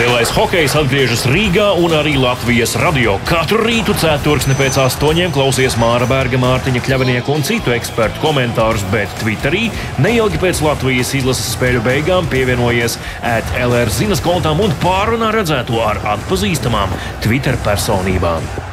Lielais hokejs atgriežas Rīgā un arī Latvijas radio. Katru rītu ceturksni pēc astoņiem klausies Māra Berga, Mārtiņa Kļavinieka un citu ekspertu komentārus, bet Twitterī neilgi pēc Latvijas izlases spēļu beigām pievienojies ētlR zinas kontām un pārunā redzēto ar atpazīstamām Twitter personībām.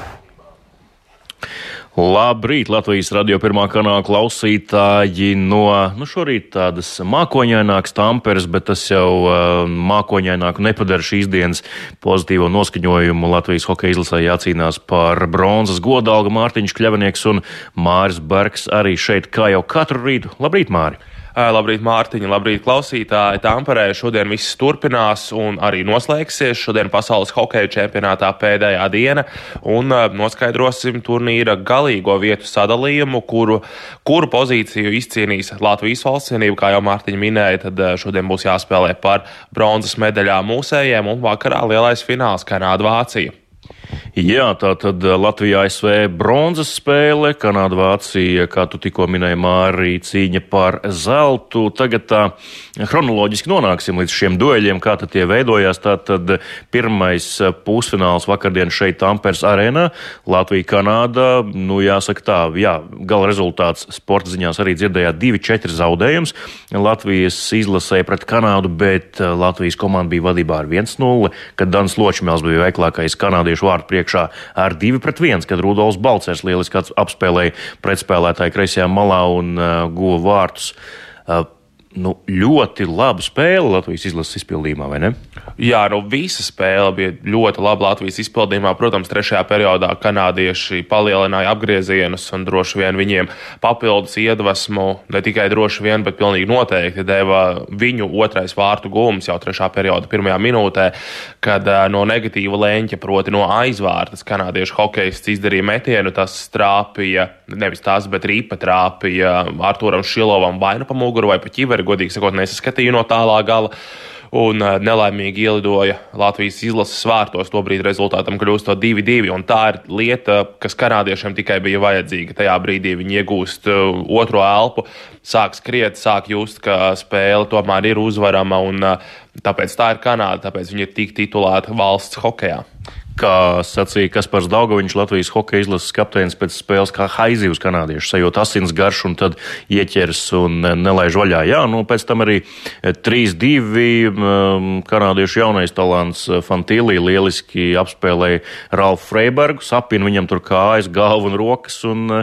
Labrīt, Latvijas radio pirmā kanāla klausītāji no nu, šorīt tādas mākoņainākas tamperes, bet tas jau uh, mākoņaināku nepadara šīs dienas pozitīvo noskaņojumu. Latvijas hokeja izlasē jācīnās par bronzas godalgu Mārtiņš Kļavinieks un Māris Bergs arī šeit kā jau katru rītu. Labrīt, Māri! Labrīt, Mārtiņa, labrīt, klausītāji. Tamperē šodien viss turpinās un arī noslēgsies. Šodien pasaules hokeja čempionātā pēdējā diena un noskaidrosim turnīra galīgo vietu sadalījumu, kuru, kuru pozīciju izcīnīs Latvijas valstsienība. Kā jau Mārtiņa minēja, tad šodien būs jāspēlē par bronzas medaļām mūsējiem un vakarā lielais fināls Kanāda-Vācija. Jā, tā tad eh, Latvijā ASV bronzas spēle, Kanāda, Vācija, kā tu tikko minēji, Mārī, cīņa par zeltu. Tagad tā chronoloģiski nonāksim līdz šiem dueļiem, kā tie veidojās. Tātad pirmais eh, pusfināls vakardien šeit Tampers arēnā, Latvija, Kanāda. Nu, jāsaka tā, jā, gala rezultāts sporta ziņās arī dzirdējāt 2-4 zaudējums. Latvijas izlasēja pret Kanādu, bet eh, Latvijas komanda bija vadībā ar 1-0, kad Dans Ločmēls bija veiklākais kanādiešu vārds vārtu priekšā ar 2 pret 1, kad Rudolfs Balcers lieliski apspēlēja pretspēlētāju kreisajā malā un uh, guva vārtus. Uh, nu, ļoti laba spēle Latvijas izlases izpildījumā, vai ne? Jā, nu visa spēle bija ļoti laba Latvijas izpildījumā. Protams, trešajā periodā kanādieši palielināja apgriezienus un droši vien viņiem papildus iedvesmu ne tikai droši vien, bet pilnīgi noteikti deva viņu otrais vārtu gūms jau trešā perioda pirmajā minūtē, kad no negatīva leņķa, proti no aizvārtas, kanādiešu hokejists izdarīja metienu, tas trāpīja, nevis tās, bet rīpa trāpīja Arturam Šilovam vai nu pa muguru vai pa ķiveri godīgi sakot, nesaskatīju no tālā gala. Un uh, nelaimīgi ielidoja Latvijas izlases vārtos. Tobrīd rezultātam kļūst 2-2. Tā ir lieta, kas kanādiešiem tikai bija vajadzīga. Tajā brīdī viņi iegūst uh, otro elpu, sāk skriet, sāk just, ka spēle tomēr ir uzvarama. Un, uh, tāpēc tā ir Kanāda, tāpēc viņi ir tik titulēti valsts hokeja kā sacīja Kaspars Daugoviņš, Latvijas hokeja izlases kapteinis pēc spēles, kā haizivs kanādiešu sajūt asins garš un tad ieķers un nelaiž vaļā. Jā, nu pēc tam arī 3-2 um, kanādiešu jaunais talants uh, Fantīlī lieliski apspēlēja Ralfu Freibergu, sapina viņam tur kājas, galvu un rokas un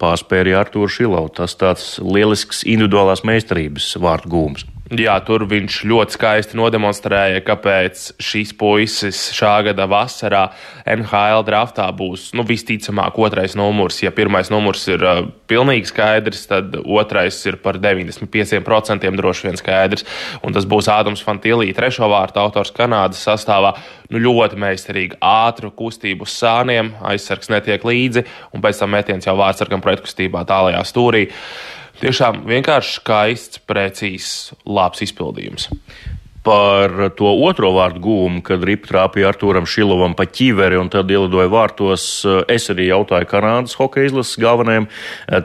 pārspēja Artūru Šilau. Tas tāds lielisks individuālās meistarības vārtu gūms. Jā, tur viņš ļoti skaisti nodemonstrēja, kāpēc šis puisis šā gada vasarā NHL draftā būs nu, visticamāk otrais numurs. Ja pirmais numurs ir uh, pilnīgi skaidrs, tad otrais ir par 95% droši vien skaidrs. Un tas būs Ādams Fantīlī, trešo vārtu autors Kanādas sastāvā. Nu, ļoti meistarīgi, ātru kustību sāniem, aizsargs netiek līdzi, un pēc tam metiens jau vārdsargam pretkustībā tālajā stūrī. Tiešām vienkārši skaists, precīzs, labs izpildījums par to otro vārdu gūmu, kad ripa trāpīja Arturam Šilovam pa ķiveri un tad ielidoja vārtos. Es arī jautāju Kanādas hokeja izlases galvenajam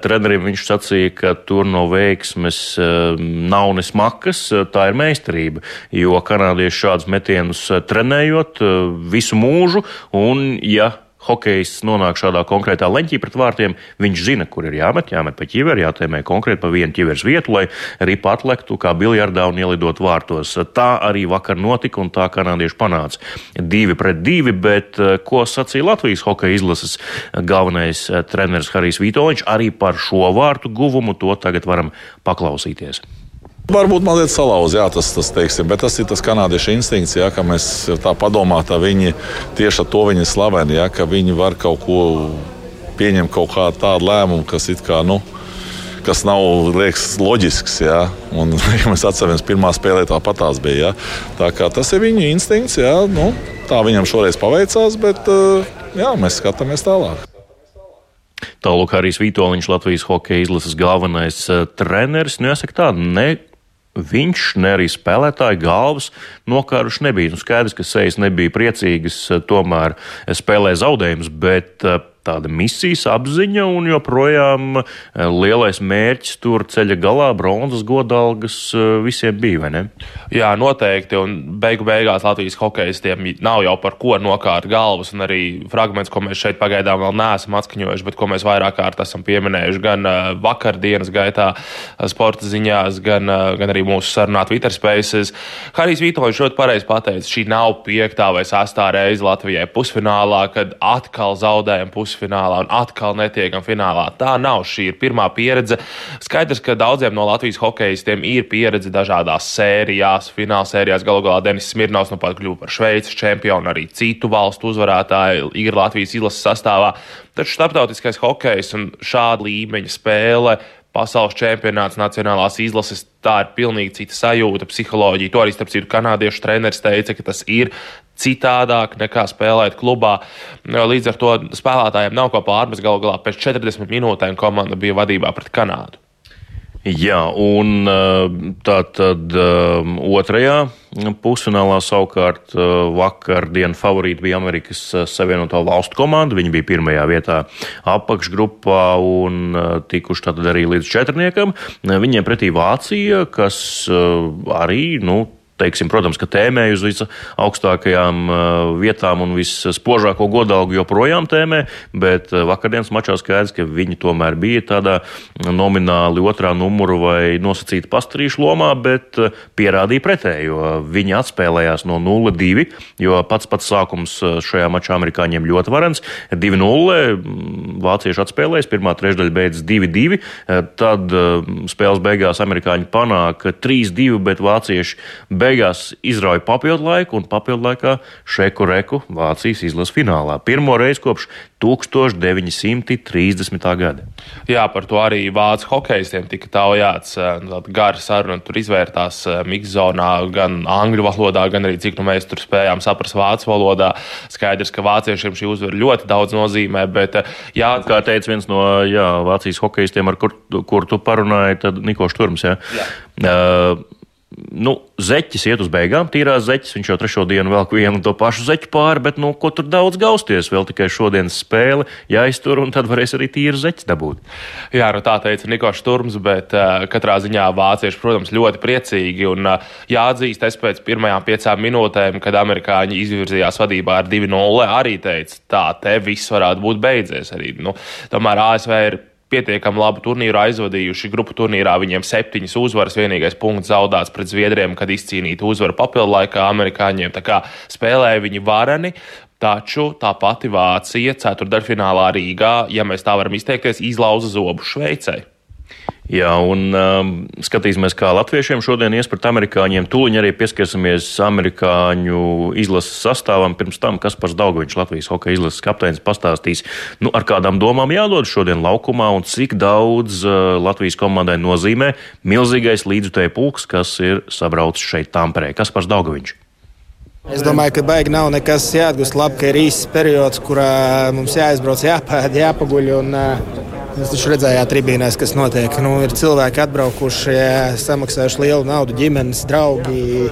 trenerim. Viņš sacīja, ka tur no veiksmes eh, nav ne smakas, tā ir meistarība, jo kanādieši šādus metienus trenējot eh, visu mūžu un, ja hokejs nonāk šādā konkrētā leņķī pret vārtiem, viņš zina, kur ir jāmet, jāmet pa ķiveri, jātēmē konkrēti pa vienu ķiveres vietu, lai ripa atlektu kā biljardā un ielidot vārtos. Tā arī vakar notika un tā kanādieši panāca divi pret divi, bet eh, ko sacīja Latvijas hokeja izlases galvenais eh, treneris Harijs Vitoļņš arī par šo vārtu guvumu, to tagad varam paklausīties. Varbūt mazliet salauz, jā, tas, tas teiksim, bet tas ir tas kanādiešu instinkts, jā, ka mēs tā domājam, ka viņi tieši ar to viņi slaveni, jā, ka viņi var kaut ko pieņemt, kaut kādu tādu lēmumu, kas it kā. Nu, kas nav liekas, loģisks. Ja? Un, ja mēs atceramies, pirmā spēlē tāpat tās bija. Ja? Tā tas ir viņu instinkts. Ja? Nu, tā viņam šoreiz paveicās, bet jā, mēs skatāmies tālāk. Tālāk arī Vitoļņš, Latvijas hokeja izlases galvenais treneris. Nu, jāsaka tā, ne viņš, ne arī spēlētāji galvas nokāruši nebija. Nu, skaidrs, ka sejas nebija priecīgas, tomēr spēlē zaudējumus, bet tāda misijas apziņa un joprojām lielais mērķis tur ceļa galā bronzas godalgas visiem bija, vai ne? Jā, noteikti, un beigu beigās Latvijas hokeistiem nav jau par ko nokārt galvas, un arī fragments, ko mēs šeit pagaidām vēl neesam atskaņojuši, bet ko mēs vairāk kārt esam pieminējuši gan vakardienas gaitā sporta ziņās, gan, gan arī mūsu sarunā Twitter Spaces. Harijs Vitoļs ļoti pareizi pateica, šī nav piektā vai sastā reize Latvijai pusfinālā, kad atkal zaudējam pusfinālā un atkal netiekam finālā. Tā nav. Šī ir pirmā pieredze. Skaidrs, ka daudziem no Latvijas hokeistiem ir pieredze dažādās sērijās, fināla sērijās. Galu galā Denis Smirnovs nu pat kļuva par Šveices čempionu, arī citu valstu uzvarētāju ir Latvijas izlases sastāvā. Taču starptautiskais hokejs un šāda līmeņa spēle pasaules čempionāts, nacionālās izlases. Tā ir pilnīgi cita sajūta, psiholoģija. To arī, starp citu, kanādiešu treneris teica, ka tas ir citādāk nekā spēlēt klubā. Līdz ar to spēlētājiem nav ko pārmest. Galu galā pēc 40 minūtēm komanda bija vadībā pret Kanādu. Jā, un tā tad otrajā pusfinālā savukārt vakardien favorīti bija Amerikas Savienoto Valstu komanda. Viņi bija pirmajā vietā apakšgrupā un tikuši tātad arī līdz četrniekam. Viņiem pretī Vācija, kas arī, nu, teiksim, protams, ka tēmē uz visaugstākajām uh, vietām un visspožāko godalgu joprojām tēmē, bet uh, vakardienas mačā skaidrs, ka viņi tomēr bija tādā nomināli otrā numuru vai nosacīta pastarīšu lomā, bet uh, pierādīja pretējo. Viņi atspēlējās no 0-2, jo pats pats sākums šajā mačā amerikāņiem ļoti varens. 2-0 vācieši atspēlējas, pirmā trešdaļa beidzas 2-2, tad spēles beigās amerikāņi panāk 3-2, bet vācieši beigās beigās izrauja papildu laiku, un papildu laikā Šeku Reku Vācijas izlases finālā. Pirmo reizi kopš 1930. gada. Jā, par to arī vācu hokeistiem tika taujāts gara saruna. Tur izvērtās mikzonā gan angļu valodā, gan arī cik nu mēs tur spējām saprast vācu valodā. Skaidrs, ka vāciešiem šī uzvara ļoti daudz nozīmē, bet jā. Kā teica viens no jā, Vācijas hokeistiem, ar kur, kur tu parunāji, tad Niko Šturms. Jā. Jā. Uh, nu, zeķis iet uz beigām, tīrās zeķis. Viņš jau trešo dienu vēl vienu to pašu zeķu pāri, bet, nu, ko tur daudz gausties? Vēl tikai šodienas spēle jāiztur, un tad varēs arī tīru zeķi dabūt. Jā, nu tā teica Nikošs Turms, bet uh, katrā ziņā vācieši, protams, ļoti priecīgi. Un uh, jāatzīst, es pēc pirmajām piecām minūtēm, kad amerikāņi izvirzījās vadībā ar 2-0, arī teica, tā te viss varētu būt beidzies. Arī, nu, tomēr ASV ir pietiekami labu turnīru aizvadījuši. Grupu turnīrā viņiem septiņas uzvaras, vienīgais punkts zaudēts pret Zviedriem, kad izcīnīta uzvara papildu laikā amerikāņiem. Tā kā spēlēja viņi vareni. Taču tā pati Vācija ceturdaļfinālā Rīgā, ja mēs tā varam izteikties, izlauza zobu Šveicai. Jā, un um, skatīsimies, kā latviešiem šodien ies pret amerikāņiem. Tūliņ arī pieskarsimies amerikāņu izlases sastāvam. Pirms tam, kas par Daugovičs Latvijas hokeja izlases kapteinis pastāstīs, nu, ar kādām domām jādod šodien laukumā un cik daudz uh, Latvijas komandai nozīmē milzīgais līdzutēju pulks, kas ir sabraucis šeit Tamperē. Kas par Daugovičs? Es domāju, ka baigi nav nekas jāatgūst. Labi, ka ir īsts periods, kurā mums jāizbrauc, jāpēd, jāpaguļ. Un, uh, Jūs taču redzējāt, tribīnēs, kas notiek. Nu, ir cilvēki atbraukuši, samaksājuši lielu naudu, ģimenes, draugi.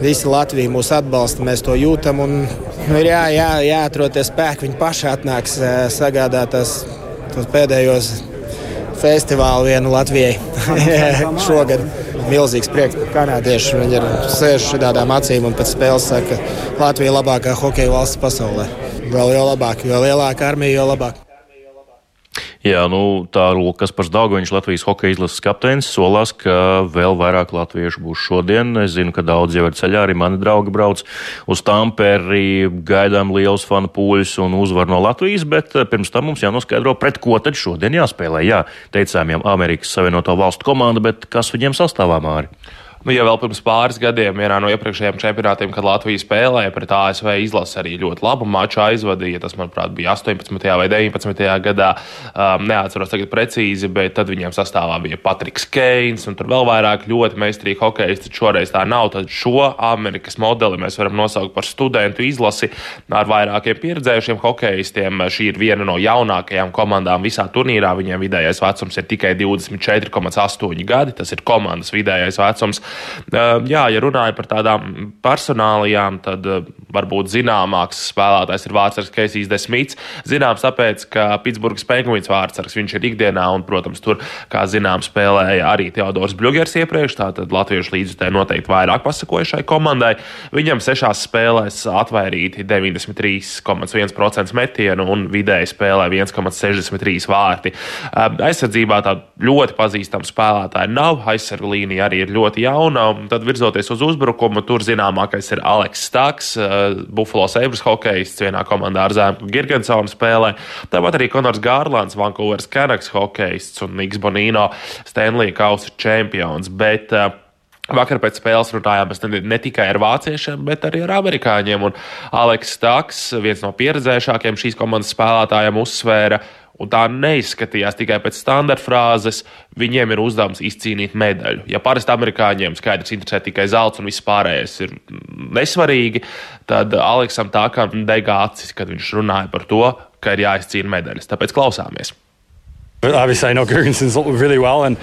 Visi Latvija mūs atbalsta, mēs to jūtam. Un, nu, ir jā, jā, jāatrod tie spēki, viņi paši atnāks sagādāt tos pēdējos festivālu vienu Latvijai šogad. Milzīgs prieks par kanādiešiem. Viņi ir sēžuši tādām acīm un pēc spēles saka, ka Latvija ir labākā hokeja valsts pasaulē. Vēl jau labāk, jo lielāka armija, jo labāk. Jā, nu, tā Lukas Dārgoņš, Latvijas hokeja izlases kapteinis, solās, ka vēl vairāk latviešu būs šodien. Es zinu, ka daudz jau ir ceļā, arī mani draugi brauc uz Tamperi, gaidām liels fanu pūļus un uzvaru no Latvijas, bet eh, pirms tam mums jānoskaidro, pret ko tad šodien jāspēlē. Jā, teicām jau Amerikas Savienoto Valstu komanda, bet kas viņiem sastāvā māri? Nu, ja vēl pirms pāris gadiem, vienā no iepriekšējiem čempionātiem, kad Latvija spēlēja pret ASV, izlase arī ļoti labu maču aizvadīja. Tas, manuprāt, bija 18. vai 19. gadā. Um, neatceros tagad precīzi, bet tad viņiem sastāvā bija Patriks Keins un tur vēl vairāk ļoti meistarīgi hokeisti. Šoreiz tā nav. Tad šo Amerikas modeli mēs varam nosaukt par studentu izlasi ar vairākiem pieredzējušiem hokeistiem. Šī ir viena no jaunākajām komandām visā turnīrā. Viņiem vidējais vecums ir tikai 24,8 gadi. Tas ir komandas vidējais vecums. Jā, ja runāju par tādām personālijām, tad varbūt zināmāks spēlētājs ir vārdsargs Keisijs Desmits. Zināms, tāpēc, ka Pitsburgas Penguins vārdsargs viņš ir ikdienā, un, protams, tur, kā zināms, spēlēja arī Teodors Bļugers iepriekš, tātad latviešu līdzjutēji noteikti vairāk pasakoja šai komandai. Viņam sešās spēlēs atvairīti 93,1% metienu un vidēji spēlē 1,63 vārti. Aizsardzībā tā ļoti pazīstama spēlētāja nav, aizsargu līnija arī ir ļoti jauna, un tad virzoties uz uzbrukumu, tur zināmākais ir Aleks Staks, Buffalo Sabres hokejists vienā komandā ar Zēmu Girgensonu spēlē. Tāpat arī Konors Gārlands, Vankūveras Canucks hokejists un Niks Bonino, Stanley Kausa čempions. Bet, uh, Vakar pēc spēles runājām ne, ne tikai ar vāciešiem, bet arī ar amerikāņiem. Un Aleks Staks, viens no pieredzējušākajiem šīs komandas spēlētājiem, uzsvēra, un tā neizskatījās tikai pēc standarta frāzes, viņiem ir uzdevums izcīnīt medaļu. Ja parasti amerikāņiem skaidrs interesē tikai zelts un viss pārējais ir nesvarīgi, tad Aleksam tā kā dega acis, kad viņš runāja par to, ka ir jāizcīna medaļas. Tāpēc klausāmies! Obviously, I know Girgensons really well, and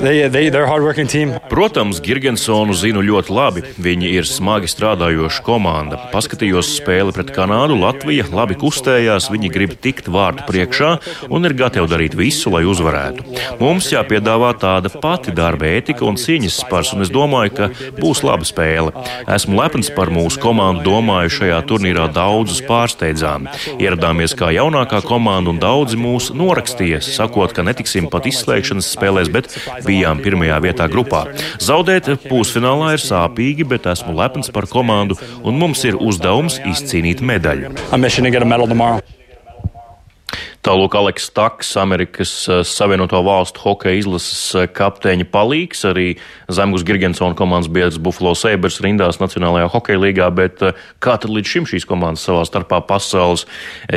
they, they, they're a hardworking team. Protams, Girgensonu zinu ļoti labi. Viņi ir smagi strādājoša komanda. Paskatījos spēli pret Kanādu, Latvija labi kustējās, viņi grib tikt vārtu priekšā un ir gatavi darīt visu, lai uzvarētu. Mums jāpiedāvā tāda pati darba ētika un cīņas spars, un es domāju, ka būs laba spēle. Esmu lepns par mūsu komandu, domāju, šajā turnīrā daudzus pārsteidzām. Ieradāmies kā jaunākā komanda, un daudzi mūs norakstīja, sakot, sakot, ka netiksim pat izslēgšanas spēlēs, bet bijām pirmajā vietā grupā. Zaudēt pusfinālā ir sāpīgi, bet esmu lepns par komandu, un mums ir uzdevums izcīnīt medaļu. Tālāk Aleks Taks, Amerikas eh, Savienoto Valstu hokeja izlases eh, kapteiņa palīgs, arī Zemgus Girgensona komandas biedrs Buffalo Sabres rindās Nacionālajā hokeja līgā, bet eh, kā tad līdz šim šīs komandas savā starpā pasaules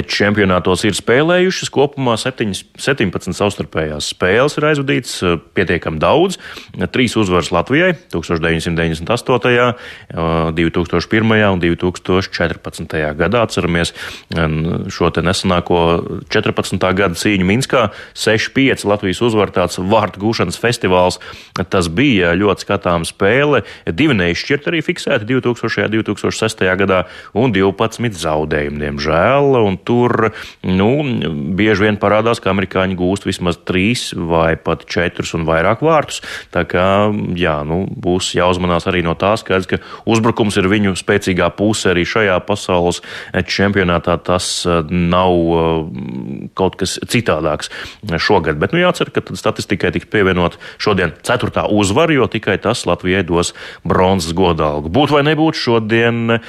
čempionātos ir spēlējušas? Kopumā 7, 17 savstarpējās spēles ir aizvadīts pietiekami daudz. Trīs uzvaras Latvijai 1998., 2001. un 2014. gadā. Atceramies šo nesenāko 14. 14. gada cīņu Minskā. 6-5 Latvijas uzvarētāts vārtu gūšanas festivāls. Tas bija ļoti skatāms spēle. Divi neizšķirt arī fiksēti 2000. un 2006. gadā un 12 zaudējumi, diemžēl. Un tur nu, bieži vien parādās, ka amerikāņi gūst vismaz 3 vai pat 4 un vairāk vārtus. Tā kā jā, nu, būs jāuzmanās arī no tā skaidrs, ka uzbrukums ir viņu spēcīgā puse arī šajā pasaules čempionātā. Tas nav kaut kas citādāks šogad. Bet nu, jācer, ka statistikai tiks pievienot šodien ceturtā uzvara, jo tikai tas Latvijai dos bronzas godalgu. Būt vai nebūt šodien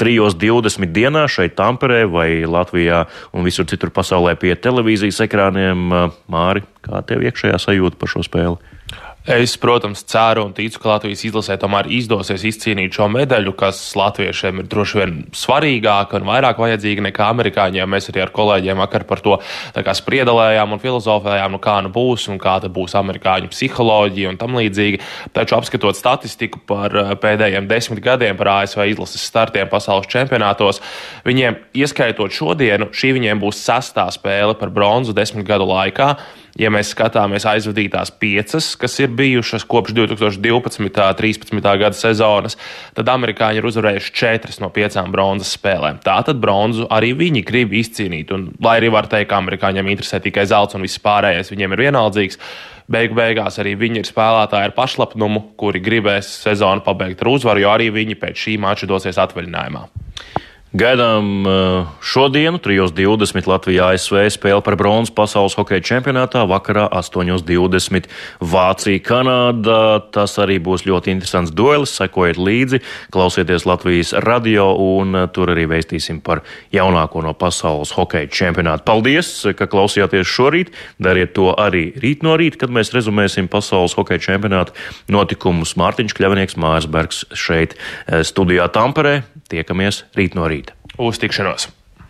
3.20 eh, dienā šeit Tamperē vai Latvijā un visur citur pasaulē pie televīzijas ekrāniem. Eh, Māri, kā tev iekšējā sajūta par šo spēli? Es, protams, ceru un ticu, ka Latvijas izlasē tomēr izdosies izcīnīt šo medaļu, kas latviešiem ir droši vien svarīgāka un vairāk vajadzīga nekā amerikāņiem. Mēs arī ar kolēģiem vakar par to spriedelējām un filozofējām, nu kā nu būs un kā būs amerikāņu psiholoģija un tam līdzīgi. Taču apskatot statistiku par eh, pēdējiem desmit gadiem par ASV izlases startiem pasaules čempionātos, viņiem, ieskaitot šodienu, šī viņiem būs sastā spēle par bronzu desmit gadu laikā. Ja mēs skatāmies aizvadītās piecas, kas ir bijušas kopš 2012. un 2013. gada sezonas, tad amerikāņi ir uzvarējuši četras no piecām bronzas spēlēm. Tātad bronzu arī viņi grib izcīnīt. Un, lai arī var teikt, ka amerikāņiem interesē tikai zelts un viss pārējais viņiem ir vienaldzīgs, beigu beigās arī viņi ir spēlētāji ar pašlapnumu, kuri gribēs sezonu pabeigt ar uzvaru, jo arī viņi pēc šī mača dosies atvaļinājumā. Gaidām uh, šodienu, 3.20 Latvijā ASV spēle par bronzu pasaules hokeja čempionātā, vakarā 8.20 Vācija, Kanāda. Tas arī būs ļoti interesants duelis. Sekojiet līdzi, klausieties Latvijas radio un uh, tur arī veistīsim par jaunāko no pasaules hokeja čempionāta. Paldies, ka klausījāties šorīt. Dariet to arī rīt no rīta, kad mēs rezumēsim pasaules hokeja čempionāta notikumus. Mārtiņš Kļavinieks, Mārs Bergs šeit uh, studijā Tamperē. Tiekamies rīt no rīta. Uz tikšanos!